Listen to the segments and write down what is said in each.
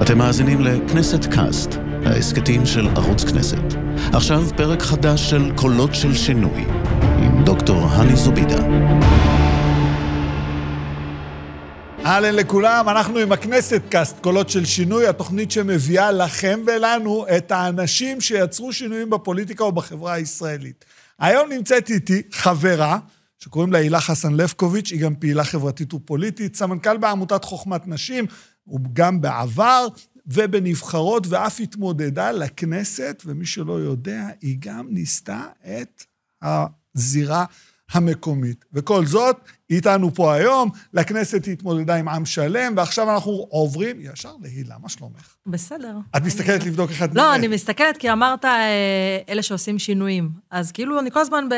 אתם מאזינים לכנסת קאסט, ההסכתים של ערוץ כנסת. עכשיו פרק חדש של קולות של שינוי, עם דוקטור הני זובידה. אהלן לכולם, אנחנו עם הכנסת קאסט, קולות של שינוי, התוכנית שמביאה לכם ולנו את האנשים שיצרו שינויים בפוליטיקה ובחברה הישראלית. היום נמצאת איתי חברה, שקוראים לה הילה חסן לפקוביץ', היא גם פעילה חברתית ופוליטית, סמנכ"ל בעמותת חוכמת נשים, וגם בעבר, ובנבחרות, ואף התמודדה לכנסת, ומי שלא יודע, היא גם ניסתה את הזירה המקומית. וכל זאת, איתנו פה היום, לכנסת היא התמודדה עם עם שלם, ועכשיו אנחנו עוברים ישר להילה, מה שלומך? בסדר. את מסתכלת לבדוק איך את לא, אני מסתכלת כי אמרת אה, אלה שעושים שינויים. אז כאילו, אני כל הזמן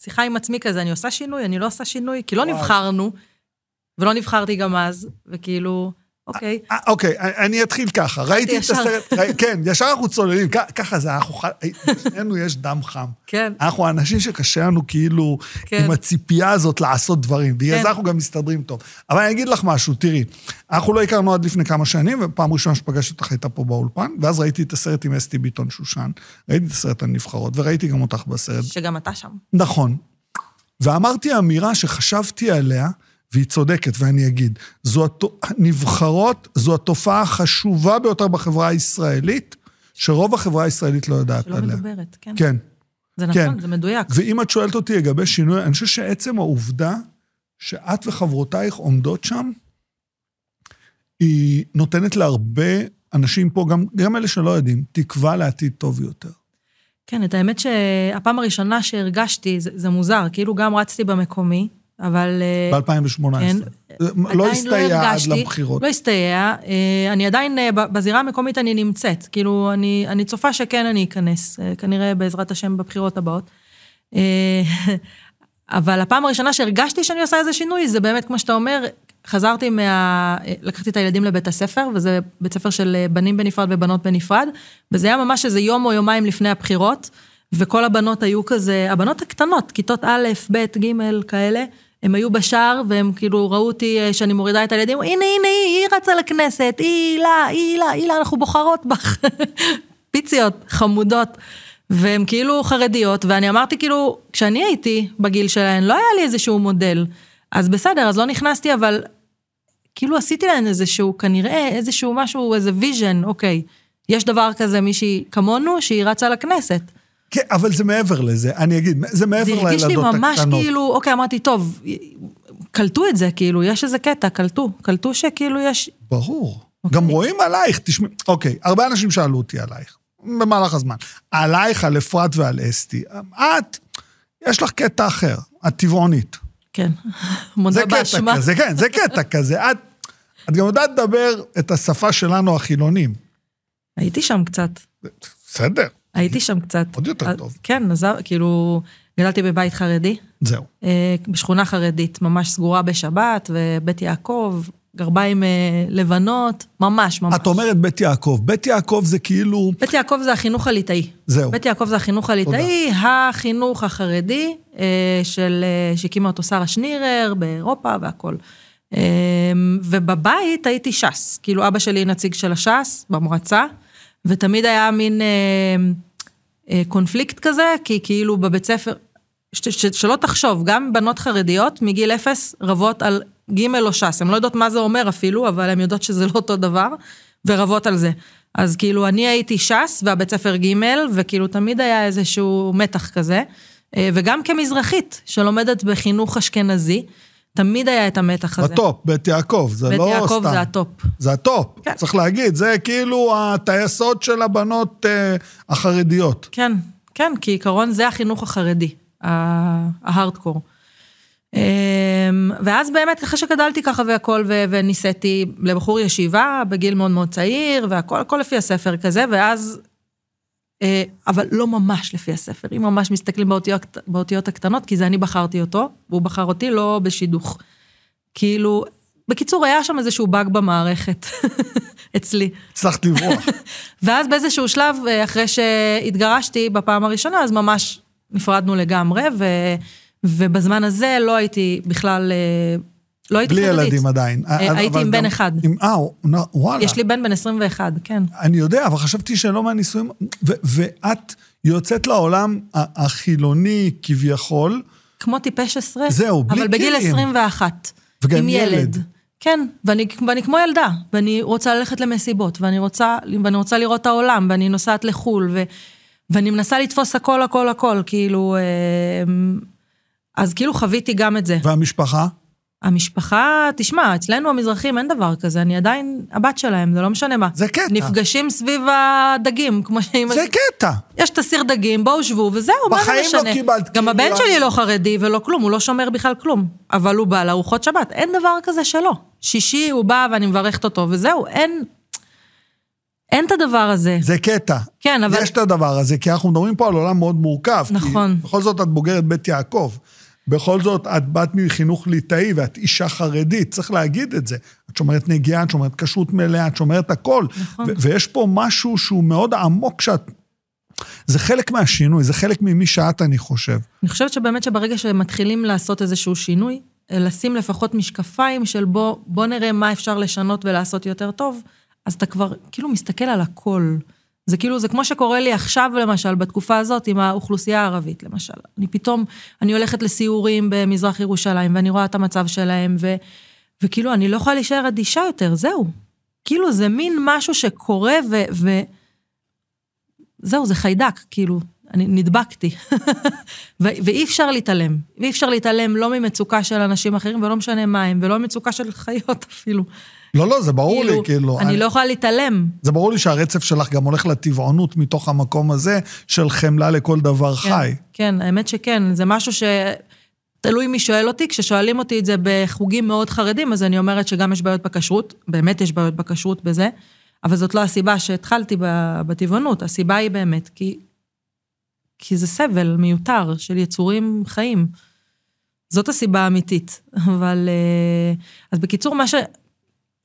בשיחה עם עצמי כזה, אני עושה שינוי, אני לא עושה שינוי, כי לא נבחרנו, ולא נבחרתי גם אז, וכאילו... אוקיי. אה, אוקיי, אני אתחיל ככה. ראיתי את. הסרט, כן, ישר אנחנו צוללים, ככה זה, אנחנו, לשנינו יש דם חם. כן. אנחנו אנשים שקשה לנו כאילו, כן. עם הציפייה הזאת לעשות דברים, בגלל כן. זה אנחנו גם מסתדרים טוב. אבל אני אגיד לך משהו, תראי, אנחנו לא הכרנו עד לפני כמה שנים, ופעם ראשונה שפגשתי אותך הייתה פה באולפן, ואז ראיתי את הסרט עם אסתי ביטון שושן, ראיתי את הסרט על נבחרות, וראיתי גם אותך בסרט. שגם אתה שם. נכון. ואמרתי אמירה שחשבתי עליה, והיא צודקת, ואני אגיד, זו הת... נבחרות זו התופעה החשובה ביותר בחברה הישראלית, שרוב החברה הישראלית לא יודעת שלא עליה. מדברת, כן. כן. זה כן. נכון, זה מדויק. ואם את שואלת אותי לגבי שינוי, אני חושב שעצם העובדה שאת וחברותייך עומדות שם, היא נותנת להרבה אנשים פה, גם, גם אלה שלא יודעים, תקווה לעתיד טוב יותר. כן, את האמת שהפעם הראשונה שהרגשתי, זה, זה מוזר, כאילו גם רצתי במקומי, אבל... אה, ב-2018. כן. לא עדיין הסתייע עד הרגשתי, לבחירות. לא הסתייע. אה, אני עדיין, אה, בזירה המקומית אני נמצאת. כאילו, אני, אני צופה שכן אני אכנס, אה, כנראה בעזרת השם בבחירות הבאות. אבל הפעם הראשונה שהרגשתי שאני עושה איזה שינוי, זה באמת, כמו שאתה אומר, חזרתי מה... לקחתי את הילדים לבית הספר, וזה בית ספר של בנים בנפרד ובנות בנפרד, וזה היה ממש איזה יום או יומיים לפני הבחירות, וכל הבנות היו כזה, הבנות הקטנות, כיתות א', ב', ג', כאלה, הם היו בשער, והם כאילו ראו אותי אה, שאני מורידה את הילדים, הנה, הנה, היא, היא רצה לכנסת, היא הילה, היא הילה, הילה, אנחנו בוחרות בך. פיציות, חמודות. והן כאילו חרדיות, ואני אמרתי כאילו, כשאני הייתי בגיל שלהן, לא היה לי איזשהו מודל. אז בסדר, אז לא נכנסתי, אבל כאילו עשיתי להן איזשהו, כנראה, איזשהו משהו, איזה vision, אוקיי. יש דבר כזה, מישהי כמונו, שהיא רצה לכנסת. כן, אבל זה מעבר לזה, אני אגיד, זה זה מעבר הרגיש לי לילדות ממש הקטנות. כאילו, אוקיי, אמרתי, טוב, קלטו את זה, כאילו, יש איזה קטע, קלטו. קלטו שכאילו יש... ברור. אוקיי. גם רואים עלייך, תשמעי, אוקיי, הרבה אנשים שאלו אותי עלייך, במהלך הזמן. עלייך, על אפרת ועל אסתי. את, יש לך קטע אחר, את טבעונית. כן, זה מודה קטע באשמה. כזה, כן, זה קטע כזה. את, את גם יודעת לדבר את השפה שלנו, החילונים. הייתי שם קצת. בסדר, הייתי שם קצת. עוד יותר טוב. כן, עזב, כאילו, גדלתי בבית חרדי, זהו. אה, בשכונה חרדית, ממש סגורה בשבת, ובית יעקב, גרביים אה, לבנות, ממש, ממש. את אומרת בית יעקב. בית יעקב זה כאילו, בית יעקב זה החינוך הליטאי. זהו. בית יעקב זה החינוך הליטאי, החינוך החרדי, אה, של, שהקימה אותו שרה שנירר באירופה והכל. אה, ובבית הייתי ש"ס, כאילו אבא שלי נציג של הש"ס במועצה, ותמיד היה מין אה, אה, קונפליקט כזה, כי כאילו בבית ספר, ש, ש, שלא תחשוב, גם בנות חרדיות מגיל אפס רבות על ג' או ש"ס, הן לא יודעות מה זה אומר אפילו, אבל הן יודעות שזה לא אותו דבר, ורבות על זה. אז כאילו, אני הייתי ש"ס והבית ספר ג', וכאילו תמיד היה איזשהו מתח כזה. אה, וגם כמזרחית, שלומדת בחינוך אשכנזי, תמיד היה את המתח הזה. הטופ, בית יעקב, זה בית לא סתם. יעקב זה ה top. זה ה top, כן. צריך להגיד, זה כאילו הטייסות של הבנות אה, החרדיות. כן, כן, כעיקרון זה החינוך החרדי, ההארדקור. אמ, ואז באמת, אחרי שגדלתי ככה והכל, ו- ונישאתי לבחור ישיבה בגיל מאוד מאוד צעיר, והכל הכל לפי הספר כזה, ואז... אה, אבל לא ממש לפי הספר, אם ממש מסתכלים באותיות, באותיות הקטנות, כי זה אני בחרתי אותו, והוא בחר אותי לא בשידוך. כאילו, בקיצור, היה שם איזשהו באג במערכת, אצלי. הצלחת לברוח. ואז באיזשהו שלב, אה, אחרי שהתגרשתי בפעם הראשונה, אז ממש נפרדנו לגמרי, ו, ובזמן הזה לא הייתי בכלל אה, לא הייתי בלי חרדית. ילדים עדיין. אה, אבל הייתי עם בן אחד. אה, וואלה. יש לי בן בן 21, כן. אני יודע, אבל חשבתי שלא מהנישואים... ואת יוצאת לעולם החילוני כביכול, כמו טיפש עשרה. זהו, בלי אבל בגיל כלים. 21. וגם עם ילד. ילד. כן, ואני, ואני כמו ילדה, ואני רוצה ללכת למסיבות, ואני רוצה, ואני רוצה לראות את העולם, ואני נוסעת לחו"ל, ו, ואני מנסה לתפוס הכל, הכל, הכל, כאילו... אה, אז כאילו חוויתי גם את זה. והמשפחה? המשפחה, תשמע, אצלנו המזרחים אין דבר כזה, אני עדיין הבת שלהם, זה לא משנה מה. זה קטע. נפגשים סביב הדגים, כמו שאמא... זה קטע. יש את הסיר דגים, בואו שבו, וזהו, מה זה בחיים משנה? לא קיבלת גם הבן אני- שלי לא חרדי ולא כלום, הוא לא שומר בכלל כלום. אבל הוא בא לארוחות שבת, אין דבר כזה שלא. שישי הוא בא ואני מברכת אותו, וזהו, אין... אין את הדבר הזה. זה קטע. כן, אבל... יש את הדבר הזה, כי אנחנו מדברים פה על עולם מאוד מורכב. נכון. כי בכל זאת את בוגרת בית יעקב. בכל זאת, את באת מחינוך ליטאי ואת אישה חרדית, צריך להגיד את זה. את שומרת נגיעה, את שומרת כשרות מלאה, את שומרת הכל. נכון. ויש פה משהו שהוא מאוד עמוק שאת... זה חלק מהשינוי, זה חלק ממי שאת, אני חושב. אני חושבת שבאמת שברגע שמתחילים לעשות איזשהו שינוי, לשים לפחות משקפיים של בוא, בוא נראה מה אפשר לשנות ולעשות יותר טוב, אז אתה כבר כאילו מסתכל על הכל. זה כאילו, זה כמו שקורה לי עכשיו, למשל, בתקופה הזאת, עם האוכלוסייה הערבית, למשל. אני פתאום, אני הולכת לסיורים במזרח ירושלים, ואני רואה את המצב שלהם, ו, וכאילו, אני לא יכולה להישאר אדישה יותר, זהו. כאילו, זה מין משהו שקורה, ו... ו... זהו, זה חיידק, כאילו, אני נדבקתי. ו- ואי אפשר להתעלם. ואי אפשר להתעלם לא ממצוקה של אנשים אחרים, ולא משנה מה הם, ולא ממצוקה של חיות אפילו. לא, לא, זה ברור לי, כאילו... אני לא יכולה להתעלם. זה ברור לי שהרצף שלך גם הולך לטבעונות מתוך המקום הזה של חמלה לכל דבר חי. כן, האמת שכן, זה משהו ש... תלוי מי שואל אותי, כששואלים אותי את זה בחוגים מאוד חרדים, אז אני אומרת שגם יש בעיות בכשרות, באמת יש בעיות בכשרות בזה, אבל זאת לא הסיבה שהתחלתי בטבעונות, הסיבה היא באמת כי, כי זה סבל מיותר של יצורים חיים. זאת הסיבה האמיתית. אבל... אה, אז בקיצור, מה ש...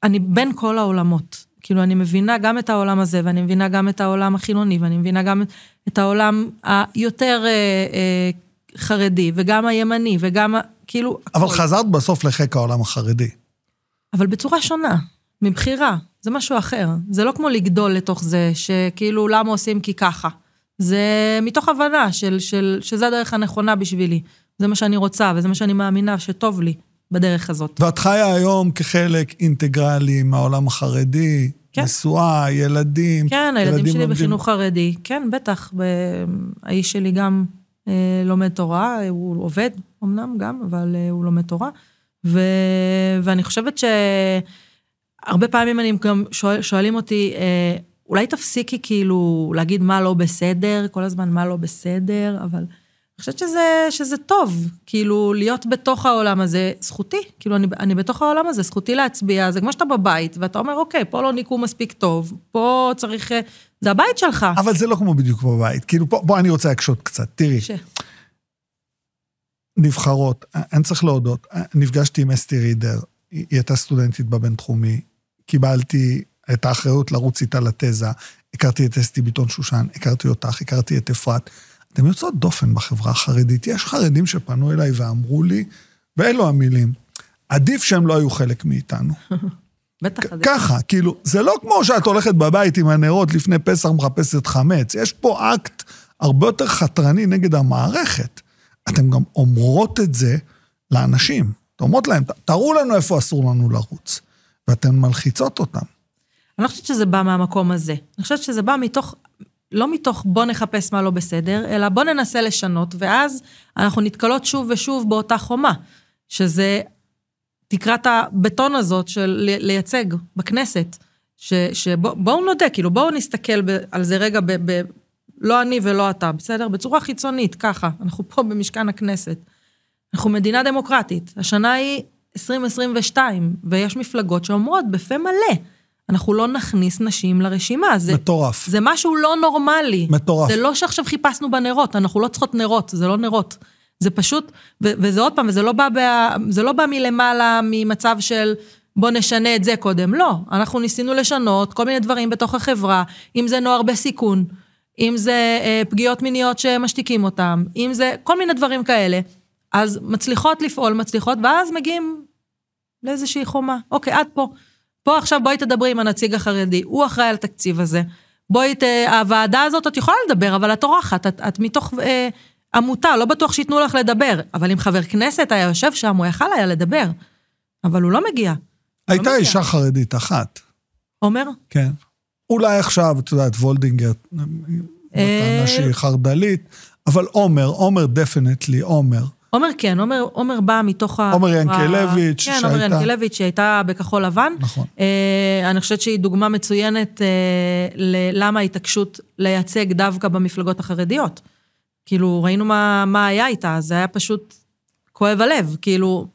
אני בין כל העולמות. כאילו, אני מבינה גם את העולם הזה, ואני מבינה גם את העולם החילוני, ואני מבינה גם את העולם היותר אה, אה, חרדי, וגם הימני, וגם, כאילו, אבל הכל. חזרת בסוף לחיק העולם החרדי. אבל בצורה שונה, מבחירה. זה משהו אחר. זה לא כמו לגדול לתוך זה, שכאילו, למה עושים כי ככה. זה מתוך הבנה של, של, שזה הדרך הנכונה בשבילי. זה מה שאני רוצה, וזה מה שאני מאמינה שטוב לי בדרך הזאת. ואת חיה היום כחלק אינטגרלי מהעולם החרדי, כן. נשואה, ילדים. כן, הילדים שלי לומדים- בחינוך חרדי. כן, בטח. ב... האיש שלי גם אה, לומד תורה, הוא עובד אמנם גם, אבל אה, הוא לומד תורה. ו... ואני חושבת שהרבה פעמים אני גם שואל, שואלים אותי, אה, אולי תפסיקי כאילו להגיד מה לא בסדר, כל הזמן מה לא בסדר, אבל אני חושבת שזה, שזה טוב, כאילו להיות בתוך העולם הזה, זכותי, כאילו אני, אני בתוך העולם הזה, זכותי להצביע, זה כמו שאתה בבית, ואתה אומר, אוקיי, פה לא ניקו מספיק טוב, פה צריך, אה, זה הבית שלך. אבל זה לא כמו בדיוק בבית. כאילו, פה, בוא, אני רוצה להקשות קצת. תראי, ש... נבחרות, אני צריך להודות, נפגשתי עם אסתי רידר, היא הייתה סטודנטית בבינתחומי, קיבלתי את האחריות לרוץ איתה לתזה, הכרתי את אסתי ביטון שושן, הכרתי אותך, הכרתי את אפרת. אתן יוצאות דופן בחברה החרדית. יש חרדים שפנו אליי ואמרו לי, ואלו המילים, עדיף שהם לא היו חלק מאיתנו. בטח. אז- ככה, כאילו, זה לא כמו שאת הולכת בבית עם הנרות לפני פסח מחפשת חמץ, יש פה אקט הרבה יותר חתרני נגד המערכת. אתן גם אומרות את זה לאנשים. אתן אומרות להם, תראו לנו איפה אסור לנו לרוץ. ואתן מלחיצות אותם. אני לא חושבת שזה בא מהמקום הזה. אני חושבת שזה בא מתוך, לא מתוך בוא נחפש מה לא בסדר, אלא בוא ננסה לשנות, ואז אנחנו נתקלות שוב ושוב באותה חומה, שזה תקרת הבטון הזאת של לי- לייצג בכנסת. שבואו נודה, כאילו בואו נסתכל על זה רגע, ב, ב, לא אני ולא אתה, בסדר? בצורה חיצונית, ככה. אנחנו פה במשכן הכנסת. אנחנו מדינה דמוקרטית. השנה היא 2022, ויש מפלגות שאומרות בפה מלא, אנחנו לא נכניס נשים לרשימה. זה, מטורף. זה משהו לא נורמלי. מטורף. זה לא שעכשיו חיפשנו בנרות, אנחנו לא צריכות נרות, זה לא נרות. זה פשוט, ו- וזה עוד פעם, וזה לא בא, בה, זה לא בא מלמעלה, ממצב של בוא נשנה את זה קודם. לא, אנחנו ניסינו לשנות כל מיני דברים בתוך החברה, אם זה נוער בסיכון, אם זה אה, פגיעות מיניות שמשתיקים אותם, אם זה כל מיני דברים כאלה. אז מצליחות לפעול, מצליחות, ואז מגיעים לאיזושהי חומה. אוקיי, עד פה. פה עכשיו בואי תדברי עם הנציג החרדי, הוא אחראי על התקציב הזה. בואי, ת... הוועדה הזאת, את יכולה לדבר, אבל את אורחת, את, את מתוך אה, עמותה, לא בטוח שייתנו לך לדבר. אבל אם חבר כנסת היה יושב שם, הוא יכל היה לדבר. אבל הוא לא מגיע. הייתה לא מגיע. אישה חרדית אחת, עומר? כן. אולי עכשיו, את יודעת, וולדינגר, אה, בטענה שהיא חרד"לית, אבל עומר, עומר definitely, עומר. עומר כן, עומר, עומר בא מתוך ה... עומר ינקלביץ', כן, עומר שהייתה- ינקלביץ', שהייתה בכחול לבן. נכון. אה, אני חושבת שהיא דוגמה מצוינת אה, ללמה ההתעקשות לייצג דווקא במפלגות החרדיות. כאילו, ראינו מה, מה היה איתה, זה היה פשוט כואב הלב. כאילו,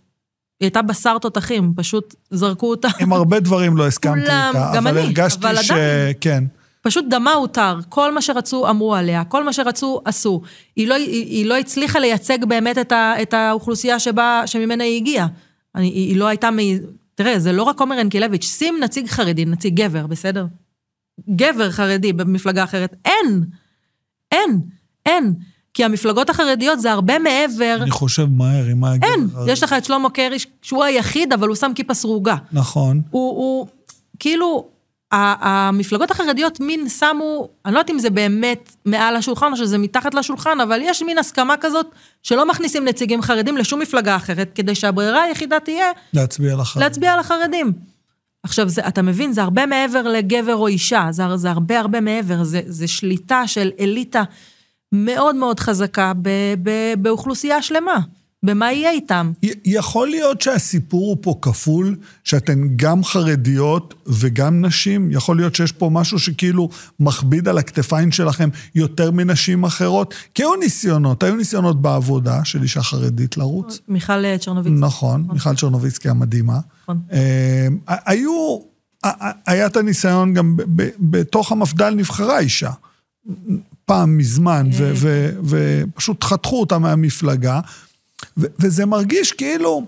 היא הייתה בשר תותחים, פשוט זרקו אותה. עם הרבה דברים לא הסכמתי כולם, איתה, גם אבל אני, הרגשתי אבל ש... עדיין. כן. פשוט דמה הותר, כל מה שרצו אמרו עליה, כל מה שרצו עשו. היא לא, היא, היא לא הצליחה לייצג באמת את, ה, את האוכלוסייה שבה, שממנה היא הגיעה. אני, היא, היא לא הייתה מ... תראה, זה לא רק עומר ינקלביץ', שים נציג חרדי, נציג גבר, בסדר? גבר חרדי במפלגה אחרת, אין. אין. אין. כי המפלגות החרדיות זה הרבה מעבר... אני חושב מהר, עם מה... אין. יש לך את שלמה קרי, שהוא היחיד, אבל הוא שם כיפה סרוגה. נכון. הוא, הוא, כאילו, המפלגות החרדיות מין שמו, אני לא יודעת אם זה באמת מעל השולחן או שזה מתחת לשולחן, אבל יש מין הסכמה כזאת שלא מכניסים נציגים חרדים לשום מפלגה אחרת, כדי שהברירה היחידה תהיה להצביע לך. להצביע על החרדים. עכשיו, זה, אתה מבין, זה הרבה מעבר לגבר או אישה, זה, זה הרבה הרבה מעבר, זה, זה שליטה של אליטה מאוד מאוד חזקה ב, ב, באוכלוסייה שלמה, במה יהיה איתם. יכול להיות שהסיפור הוא פה כפול, שאתן גם חרדיות וגם נשים? יכול להיות שיש פה משהו שכאילו מכביד על הכתפיים שלכם יותר מנשים אחרות? כי היו ניסיונות, היו ניסיונות בעבודה של אישה חרדית לרוץ. מיכל אה, צ'רנוביץ. נכון, מיכל צ'רנוביצקי המדהימה. נכון. אה, היו, היה את הניסיון גם בתוך המפד"ל נבחרה אישה. פעם מזמן, ופשוט חתכו אותה מהמפלגה, ו- וזה מרגיש כאילו...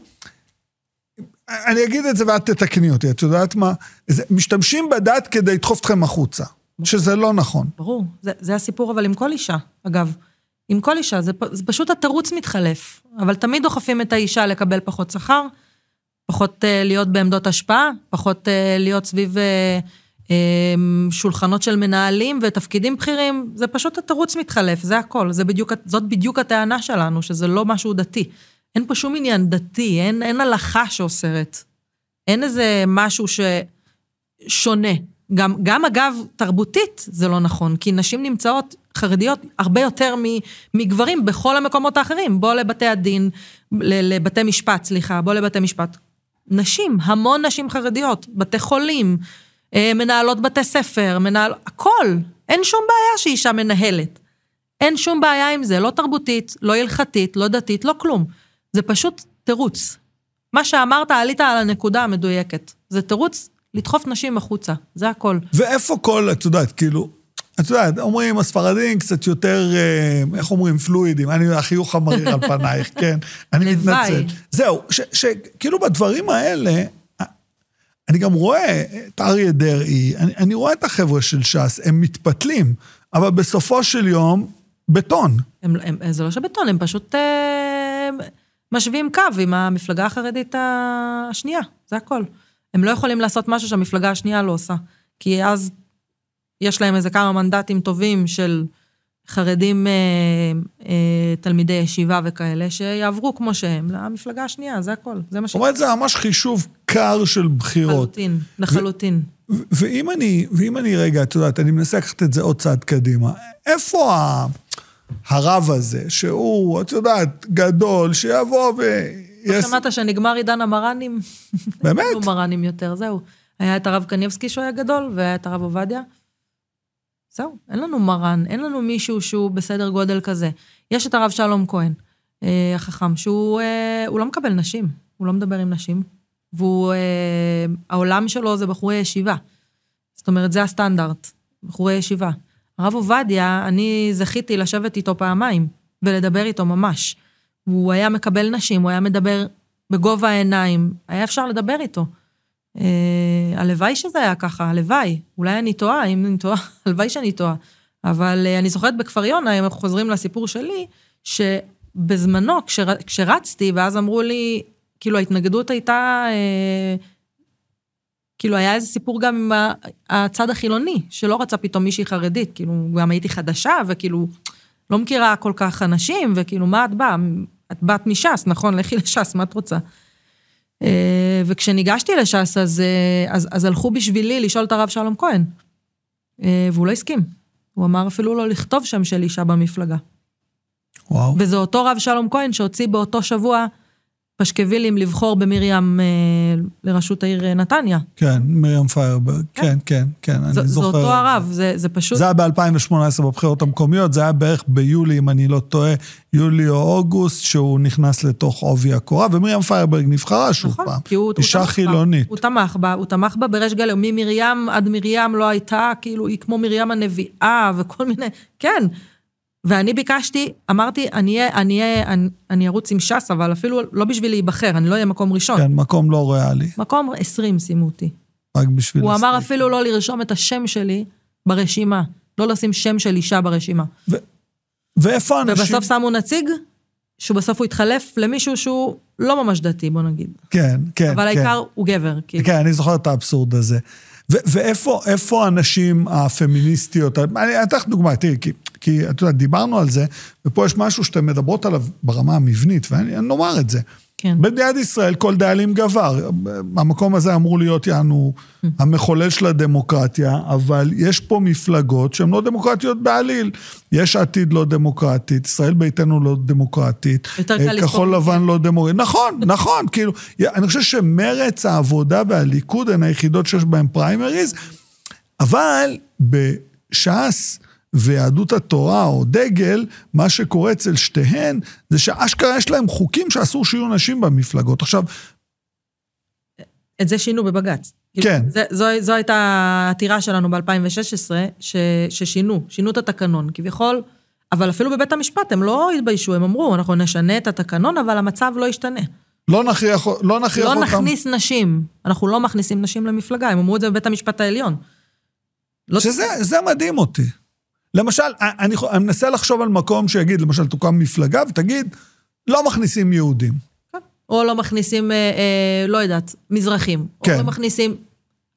אני אגיד את זה ואת תתקני אותי, את יודעת מה? זה, משתמשים בדת כדי לדחוף אתכם החוצה, שזה לא נכון. ברור, זה, זה הסיפור אבל עם כל אישה, אגב. עם כל אישה, זה, זה פשוט התירוץ מתחלף. אבל תמיד דוחפים את האישה לקבל פחות שכר, פחות uh, להיות בעמדות השפעה, פחות uh, להיות סביב uh, שולחנות של מנהלים ותפקידים בכירים, זה פשוט התירוץ מתחלף, זה הכל. זה בדיוק, זאת בדיוק הטענה שלנו, שזה לא משהו דתי. אין פה שום עניין דתי, אין, אין הלכה שאוסרת. אין איזה משהו ששונה. גם, גם אגב, תרבותית זה לא נכון, כי נשים נמצאות, חרדיות, הרבה יותר מגברים בכל המקומות האחרים. בוא לבתי הדין, לבתי משפט, סליחה, בוא לבתי משפט. נשים, המון נשים חרדיות, בתי חולים, מנהלות בתי ספר, מנהל... הכל. אין שום בעיה שאישה מנהלת. אין שום בעיה עם זה, לא תרבותית, לא הלכתית, לא דתית, לא כלום. זה פשוט תירוץ. מה שאמרת, עלית על הנקודה המדויקת. זה תירוץ לדחוף נשים החוצה, זה הכל. ואיפה כל, את יודעת, כאילו, את יודעת, אומרים, הספרדים קצת יותר, אה, איך אומרים, פלואידים. אני, החיוך המריר על פנייך, כן. אני. מתנצל. זהו, שכאילו בדברים האלה, אני גם רואה את אריה דרעי, אני, אני רואה את החבר'ה של ש"ס, הם מתפתלים, אבל בסופו של יום, בטון. הם, הם, זה לא שבטון, הם פשוט אה, משווים קו עם המפלגה החרדית השנייה, זה הכל. הם לא יכולים לעשות משהו שהמפלגה השנייה לא עושה. כי אז יש להם איזה כמה מנדטים טובים של חרדים, אה, אה, תלמידי ישיבה וכאלה, שיעברו כמו שהם למפלגה השנייה, זה הכל. זה מה ש... זאת אומרת, זה ממש חישוב קר של בחירות. לחלוטין, לחלוטין. ו- ואם אני, ואם אני רגע, את יודעת, אני מנסה לקחת את זה עוד צעד קדימה, איפה ה, הרב הזה, שהוא, את יודעת, גדול, שיבוא ו... לא שמעת שנגמר עידן המרנים? באמת? לא מרנים יותר, זהו. היה את הרב קניבסקי שהוא היה גדול, והיה את הרב עובדיה. זהו, אין לנו מרן, אין לנו מישהו שהוא בסדר גודל כזה. יש את הרב שלום כהן, אה, החכם, שהוא אה, הוא לא מקבל נשים, הוא לא מדבר עם נשים, והוא, אה, שלו זה בחורי ישיבה. זאת אומרת, זה הסטנדרט, בחורי ישיבה. הרב עובדיה, אני זכיתי לשבת איתו פעמיים, ולדבר איתו ממש. והוא היה מקבל נשים, הוא היה מדבר בגובה העיניים, היה אפשר לדבר איתו. אה, הלוואי שזה היה ככה, הלוואי. אולי אני טועה, אם אני טועה, הלוואי שאני טועה. אבל אה, אני זוכרת בכפר יונה, אם אנחנו חוזרים לסיפור שלי, שבזמנו, כשר, כשרצתי, ואז אמרו לי, כאילו ההתנגדות הייתה, אה, כאילו היה איזה סיפור גם עם הצד החילוני, שלא רצה פתאום מישהי חרדית, כאילו גם הייתי חדשה, וכאילו לא מכירה כל כך אנשים, וכאילו מה את באה? את באת מש"ס, נכון? לכי לש"ס, מה את רוצה? אה, וכשניגשתי לש"ס, אז, אה, אז, אז הלכו בשבילי לשאול את הרב שלום כהן, אה, והוא לא הסכים. הוא אמר אפילו לא לכתוב שם של אישה במפלגה. וואו. וזה אותו רב שלום כהן שהוציא באותו שבוע פשקווילים לבחור במרים אה, לראשות העיר אה, נתניה. כן, מרים פיירברג, כן, כן, כן, אני זה, זה זוכר. אותו הרב, זה, זה פשוט... זה היה ב-2018 בבחירות המקומיות, זה היה בערך ביולי, אם אני לא טועה, יולי או אוגוסט, שהוא נכנס לתוך עובי הקורה, ומרים פיירברג נבחרה שוב נכון, פעם. כי הוא, אישה חילונית. הוא תמך בה, הוא תמך בה בריש גלי, ממרים עד מרים לא הייתה, כאילו, היא כמו מרים הנביאה וכל מיני, כן. ואני ביקשתי, אמרתי, אני אני אני, אני ארוץ עם ש"ס, אבל אפילו לא בשביל להיבחר, אני לא אהיה מקום ראשון. כן, מקום לא ריאלי, מקום 20 שימו אותי. רק בשביל... הוא אמר. אפילו לא לרשום את השם שלי ברשימה, לא לשים שם של אישה ברשימה. ואיפה אנשים... ובסוף שמו נציג, שבסוף הוא התחלף למישהו שהוא לא ממש דתי, בוא נגיד. כן, כן, אבל כן. העיקר הוא גבר, כאילו. כן, אני זוכר את האבסורד הזה. ו- ואיפה איפה הנשים הפמיניסטיות, אני אתן לך דוגמא, תראי, כי, כי את יודעת, דיברנו על זה, ופה יש משהו שאתן מדברות עליו ברמה המבנית, ואני אני נאמר את זה. כן. במדינת ישראל כל דאלים גבר. המקום הזה אמור להיות, יענו, המחולל של הדמוקרטיה, אבל יש פה מפלגות שהן לא דמוקרטיות בעליל. יש עתיד לא דמוקרטית, ישראל ביתנו לא דמוקרטית. יותר קל אה, לספור כחול. לבן לא דמוקרטית. נכון, נכון, כאילו, אני חושב שמרץ, העבודה והליכוד הן היחידות שיש בהן פריימריז, אבל בש"ס ויהדות התורה או דגל, מה שקורה אצל שתיהן, זה שאשכרה יש להם חוקים שאסור שיהיו נשים במפלגות. עכשיו, את זה שינו בבג"ץ. כן. זה, זו, זו הייתה העתירה שלנו ב-2016, ש, ששינו, שינו את התקנון, כביכול, אבל אפילו בבית המשפט הם לא התביישו, הם אמרו, אנחנו נשנה את התקנון, אבל המצב לא ישתנה. לא נכריח, לא נכריח לא אותם. נכניס נשים, אנחנו לא מכניסים נשים למפלגה, הם אמרו את זה בבית המשפט העליון. לא שזה זה מדהים אותי. למשל, אני, אני מנסה לחשוב על מקום שיגיד, למשל, תוקם מפלגה ותגיד, לא מכניסים יהודים. או לא מכניסים, אה, אה, לא יודעת, מזרחים. כן. או לא מכניסים...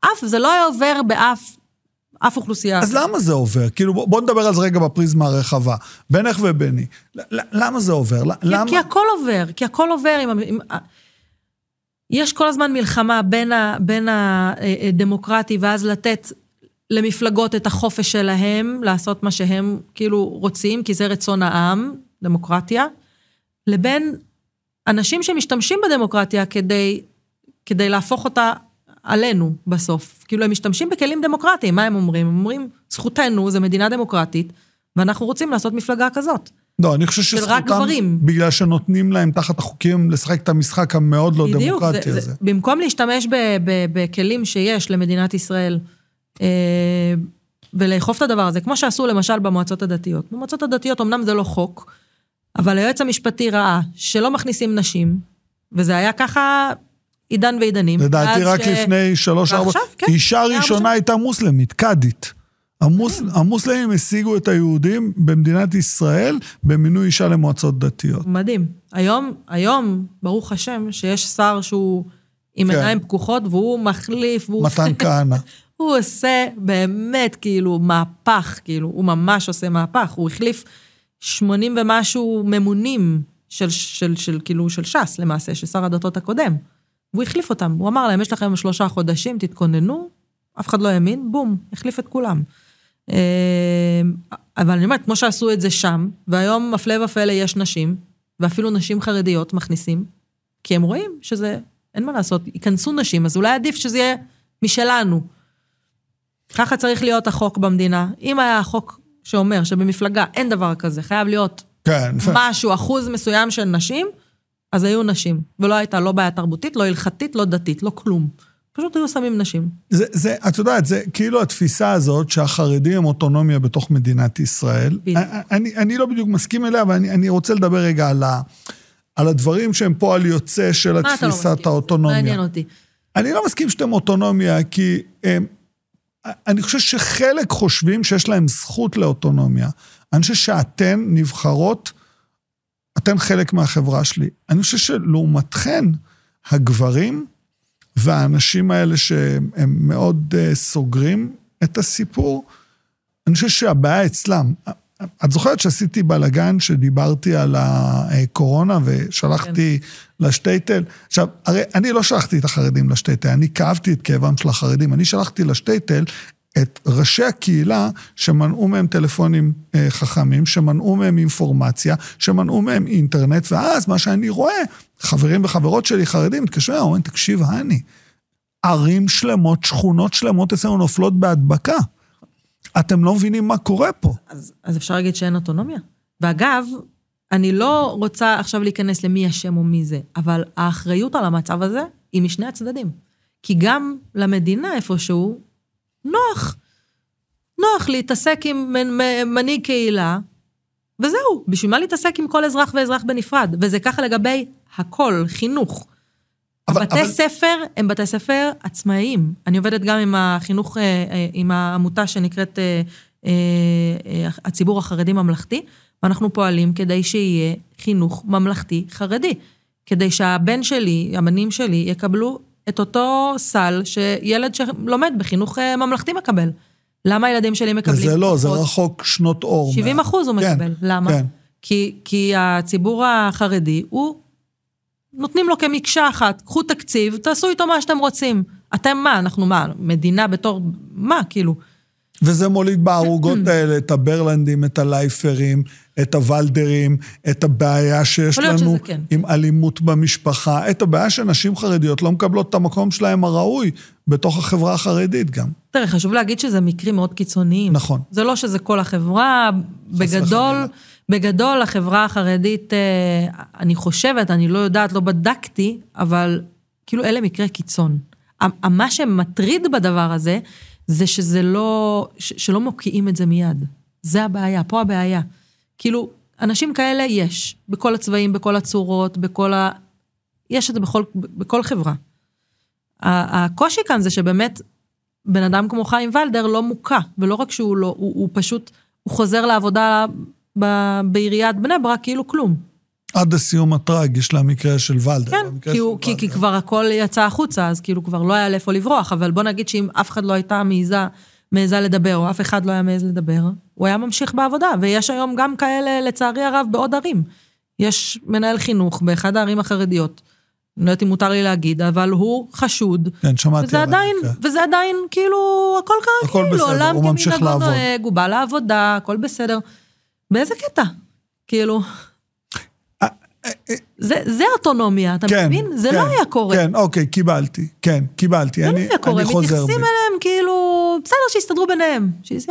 אף, זה לא עובר באף אף אוכלוסייה. אז למה זה עובר? כאילו, בוא- בוא נדבר על זה רגע בפריזמה הרחבה. בינך וביני. למה זה עובר? כי, למה... כי הכל עובר, כי הכל עובר עם... עם יש כל הזמן מלחמה בין, ה, בין הדמוקרטי, ואז לתת למפלגות את החופש שלהם, לעשות מה שהם כאילו רוצים, כי זה רצון העם, דמוקרטיה, לבין אנשים שמשתמשים בדמוקרטיה כדי, כדי להפוך אותה עלינו בסוף. כאילו, הם משתמשים בכלים דמוקרטיים, מה הם אומרים? הם אומרים, זכותנו, זו מדינה דמוקרטית, ואנחנו רוצים לעשות מפלגה כזאת. לא, אני חושב שזכותם. בגלל שנותנים להם תחת החוקים לשחק את המשחק המאוד לא דמוקרטי זה, הזה. זה, במקום להשתמש ב, ב, בכלים שיש למדינת ישראל, ולאכוף את הדבר הזה, כמו שעשו למשל במועצות הדתיות. במועצות הדתיות אמנם זה לא חוק, אבל היועץ המשפטי ראה שלא מכניסים נשים, וזה היה ככה עידן ועידנים. לדעתי רק לפני שלוש, ארבע... ועכשיו, כן, אישה ראשונה. הייתה מוסלמית, קאדית. המוס... המוסלמים השיגו את היהודים במדינת ישראל במינוי אישה למועצות דתיות. מדהים. היום, היום, ברוך השם, שיש שר שהוא עם כן. עיניים פקוחות, והוא מחליף, והוא... מתן כהנא. הוא עושה באמת, כאילו, מהפך, כאילו, הוא ממש עושה מהפך. הוא החליף 80 ומשהו ממונים של, של, של, כאילו, של ש"ס, למעשה, של שר הדתות הקודם. והוא החליף אותם. הוא אמר להם, יש לכם שלושה חודשים, תתכוננו, אף אחד לא האמין, בום, החליף את כולם. אה, אבל אני אומרת, כמו שעשו את זה שם, והיום, הפלא ופלא, יש נשים, ואפילו נשים חרדיות מכניסים, כי הם רואים שזה, אין מה לעשות, ייכנסו נשים, אז אולי עדיף שזה יהיה משלנו. ככה צריך להיות החוק במדינה. אם היה החוק שאומר שבמפלגה אין דבר כזה, חייב להיות כן. משהו, אחוז מסוים של נשים, אז היו נשים. ולא הייתה לא בעיה תרבותית, לא הלכתית, לא דתית, לא כלום. פשוט היו שמים נשים. זה, זה, את יודעת, זה כאילו התפיסה הזאת שהחרדים הם אוטונומיה בתוך מדינת ישראל. בדיוק. אני, אני לא בדיוק מסכים אליה, אבל אני, אני רוצה לדבר רגע על, ה, על הדברים שהם פועל יוצא של מה אתה לא התפיסת מסכים? האוטונומיה. מעניין אותי. אני לא מסכים שאתם אוטונומיה, כי הם, אני חושב שחלק חושבים שיש להם זכות לאוטונומיה. אני חושב שאתן נבחרות, אתן חלק מהחברה שלי. אני חושב שלעומתכן, הגברים והאנשים האלה שהם מאוד uh, סוגרים את הסיפור, אני חושב שהבעיה אצלם. את זוכרת שעשיתי בלאגן שדיברתי על הקורונה ושלחתי כן. לשטייטל? עכשיו, הרי אני לא שלחתי את החרדים לשטייטל, אני כאבתי את כאבם של החרדים. אני שלחתי לשטייטל את ראשי הקהילה שמנעו מהם טלפונים אה, חכמים, שמנעו מהם אינפורמציה, שמנעו מהם אינטרנט, ואז מה שאני רואה, חברים וחברות שלי חרדים מתקשרים, אומרים, תקשיב, הני, ערים שלמות, שכונות שלמות אצלנו נופלות בהדבקה. אתם לא מבינים מה קורה פה. אז, אז אפשר להגיד שאין אוטונומיה. ואגב, אני לא רוצה עכשיו להיכנס למי אשם או מי זה, אבל האחריות על המצב הזה היא משני הצדדים. כי גם למדינה איפשהו נוח. נוח להתעסק עם מנהיג קהילה, וזהו, בשביל מה להתעסק עם כל אזרח ואזרח בנפרד? וזה ככה לגבי הכל, חינוך. אבל, בתי אבל... ספר הם בתי ספר עצמאיים. אני עובדת גם עם החינוך, אה, אה, עם העמותה שנקראת אה, הציבור החרדי ממלכתי, ואנחנו פועלים כדי שיהיה חינוך ממלכתי חרדי. כדי שהבן שלי, הבנים שלי, יקבלו את אותו סל שילד שלומד בחינוך ממלכתי מקבל. למה הילדים שלי מקבלים? זה לא, זה רחוק שנות אור. 70 מה... אחוז הוא כן, מקבל. למה? כן. כי, כי הציבור החרדי הוא נותנים לו כמקשה אחת, קחו תקציב, תעשו איתו מה שאתם רוצים. אתם מה, אנחנו מה, מדינה בתור, מה, כאילו? וזה מוליד בערוגות האלה את הברלנדים, את הלייפרים, את הוולדרים, את הבעיה שיש לנו כן. עם אלימות במשפחה, את הבעיה שנשים חרדיות לא מקבלות את המקום שלהם הראוי בתוך החברה החרדית גם. תראה, חשוב להגיד שזה מקרים מאוד קיצוניים. נכון. זה לא שזה כל החברה, בגדול... בגדול, החברה החרדית, אה, אני חושבת, אני לא יודעת, לא בדקתי, אבל כאילו אלה מקרי קיצון. מה שמטריד בדבר הזה, זה שזה לא, שלא מוקיעים את זה מיד. זה הבעיה, פה הבעיה. כאילו, אנשים כאלה יש, בכל הצבעים, בכל הצורות, בכל ה... יש את זה בכל, בכל חברה. הקושי כאן זה שבאמת בן אדם כמו חיים ולדר לא מוקע, ולא רק שהוא לא, הוא, הוא פשוט, הוא חוזר לעבודה בעיריית בני ברק כאילו כלום. עד הסיום הטרגי של המקרה של ולדר. כן, כי, הוא, כי, כי כבר הכל יצא החוצה, אז כאילו כבר לא היה לאיפה לברוח, אבל בוא נגיד שאם אף אחד לא הייתה מעיזה, מעיזה לדבר, או אף אחד לא היה מעז לדבר, הוא היה ממשיך בעבודה, ויש היום גם כאלה, לצערי הרב, בעוד ערים. יש מנהל חינוך באחד הערים החרדיות, אני לא יודעת אם מותר לי להגיד, אבל הוא חשוד. כן, שמעתי וזה עדיין, וזה עדיין, כאילו, הכל כרגיל, הכל בסדר, הוא ממשיך לעבוד. נוהג, הוא בא לעבודה, הכל בסדר. באיזה קטע? כאילו... אה, אה, אה. זה, זה אוטונומיה, אתה כן, מבין? זה לא כן, לא היה קורה. כן, אוקיי, קיבלתי. כן, קיבלתי. זה אני, לא היה קורה, מתייחסים אליהם כאילו, בסדר, שיסתדרו ביניהם. שיש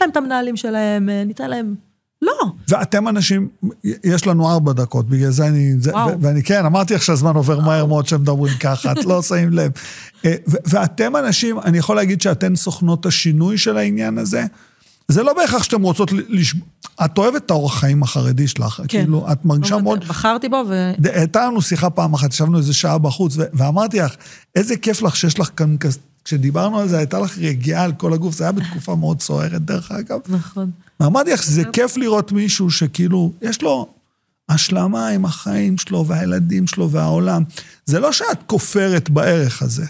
להם את המנהלים שלהם, ניתן להם... לא. ואתם אנשים, יש לנו ארבע דקות, בגלל זה אני... זה, ואני כן, אמרתי לך שהזמן עובר מהר מאוד שהם מדברים ככה, את לא שמים לב. ואתם אנשים, אני יכול להגיד שאתן סוכנות השינוי של העניין הזה. זה לא בהכרח שאתם רוצות לשבור... את אוהבת את האורח חיים החרדי שלך, כן. כאילו, את מרגישה לא מאוד... בחרתי בו ו... הייתה לנו שיחה פעם אחת, ישבנו איזה שעה בחוץ, ו... ואמרתי לך, איזה כיף לך שיש לך כאן... כשדיברנו על זה, הייתה לך רגיעה על כל הגוף, זה היה בתקופה מאוד סוערת, דרך אגב. נכון. ואמרתי לך, זה כיף לראות מישהו שכאילו, יש לו השלמה עם החיים שלו, והילדים שלו, והעולם. זה לא שאת כופרת בערך הזה.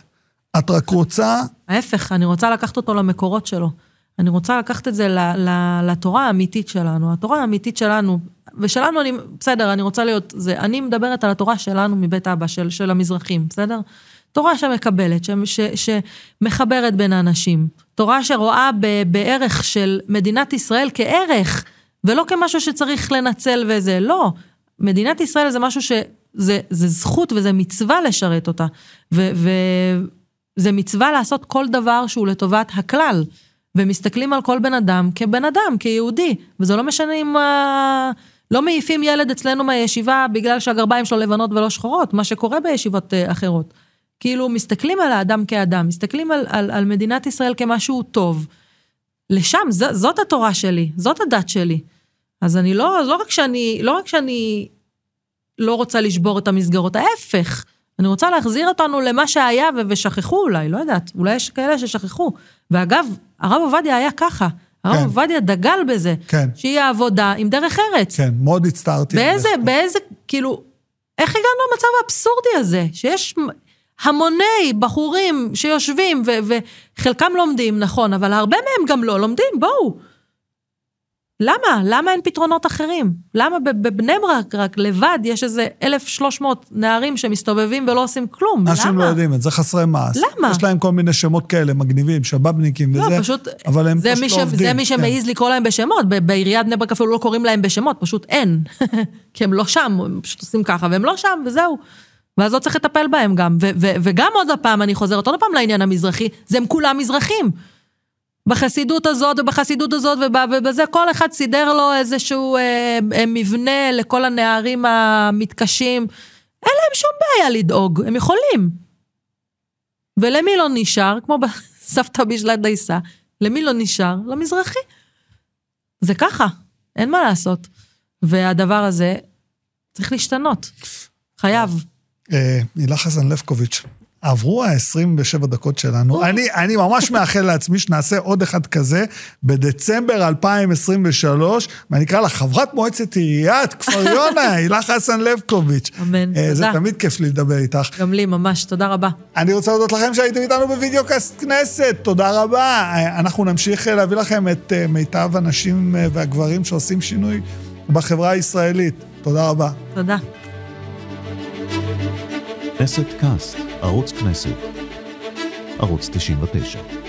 את רק רוצה... ההפך, אני רוצה לקחת אותו למקורות שלו. אני רוצה לקחת את זה לתורה האמיתית שלנו. התורה האמיתית שלנו, ושלנו אני, בסדר, אני רוצה להיות, זה, אני מדברת על התורה שלנו מבית אבא, של, של המזרחים, בסדר? תורה שמקבלת, ש, ש, שמחברת בין האנשים. תורה שרואה ב, בערך של מדינת ישראל כערך, ולא כמשהו שצריך לנצל וזה, לא. מדינת ישראל זה משהו ש... זה, זה זכות וזה מצווה לשרת אותה. וזה מצווה לעשות כל דבר שהוא לטובת הכלל. ומסתכלים על כל בן אדם כבן אדם, כיהודי, וזה לא משנה אם... Uh, לא מעיפים ילד אצלנו מהישיבה בגלל שהגרביים שלו לבנות ולא שחורות, מה שקורה בישיבות uh, אחרות. כאילו, מסתכלים על האדם כאדם, מסתכלים על, על, על מדינת ישראל כמשהו טוב. לשם, ז, זאת התורה שלי, זאת הדת שלי. אז אני לא, לא רק שאני, לא רק שאני לא רוצה לשבור את המסגרות, ההפך. אני רוצה להחזיר אותנו למה שהיה ושכחו אולי, לא יודעת, אולי יש כאלה ששכחו. ואגב, הרב עובדיה היה ככה. הרב כן. עובדיה דגל בזה. כן. שהיא העבודה עם דרך ארץ. כן, מאוד הצטערתי. באיזה, באיזה, כאילו, איך הגענו למצב האבסורדי הזה, שיש המוני בחורים שיושבים, וחלקם לומדים, נכון, אבל הרבה מהם גם לא לומדים, בואו. למה? למה אין פתרונות אחרים? למה בבני ברק רק לבד יש איזה 1,300 נערים שמסתובבים ולא עושים כלום? למה? אנשים לא יודעים את זה, חסרי מעש. למה? יש להם כל מיני שמות כאלה, מגניבים, שבאבניקים לא, וזה, פשוט, אבל הם פשוט לא עובדים. זה מי שמעז כן. לקרוא להם בשמות, בעיריית בני ברק אפילו לא קוראים להם בשמות, פשוט אין. כי הם לא שם, הם פשוט עושים ככה, והם לא שם, וזהו. ואז לא צריך לטפל בהם גם. וגם עוד פעם, אני חוזרת עוד פעם לעניין המזרחי, זה הם כולם מזרחים. בחסידות הזאת ובחסידות הזאת וב- ובזה כל אחד סידר לו איזשהו אה, אה, מבנה לכל הנערים המתקשים. אין להם שום בעיה לדאוג, הם יכולים. ולמי לא נשאר? כמו בסבתא בישלה דייסה, למי לא נשאר? למזרחי. זה ככה, אין מה לעשות. והדבר הזה צריך להשתנות. חייב. אה, הילה חסן לפקוביץ', עברו ה-27 דקות שלנו. אני, אני ממש מאחל לעצמי שנעשה עוד אחד כזה בדצמבר 2023, ואני אקרא לה חברת מועצת עיריית כפר יונה, הילה חסן לפקוביץ'. אמן, אה, זה תודה. תמיד כיף לי לדבר איתך. גם לי, ממש, תודה רבה. אני רוצה להודות לכם שהייתם איתנו ב videocast כנסת, תודה רבה. אה, אנחנו נמשיך אה, להביא לכם את מיטב הנשים והגברים שעושים שינוי בחברה הישראלית. תודה רבה. תודה. כנסת קאסט, ערוץ כנסת. ערוץ 99.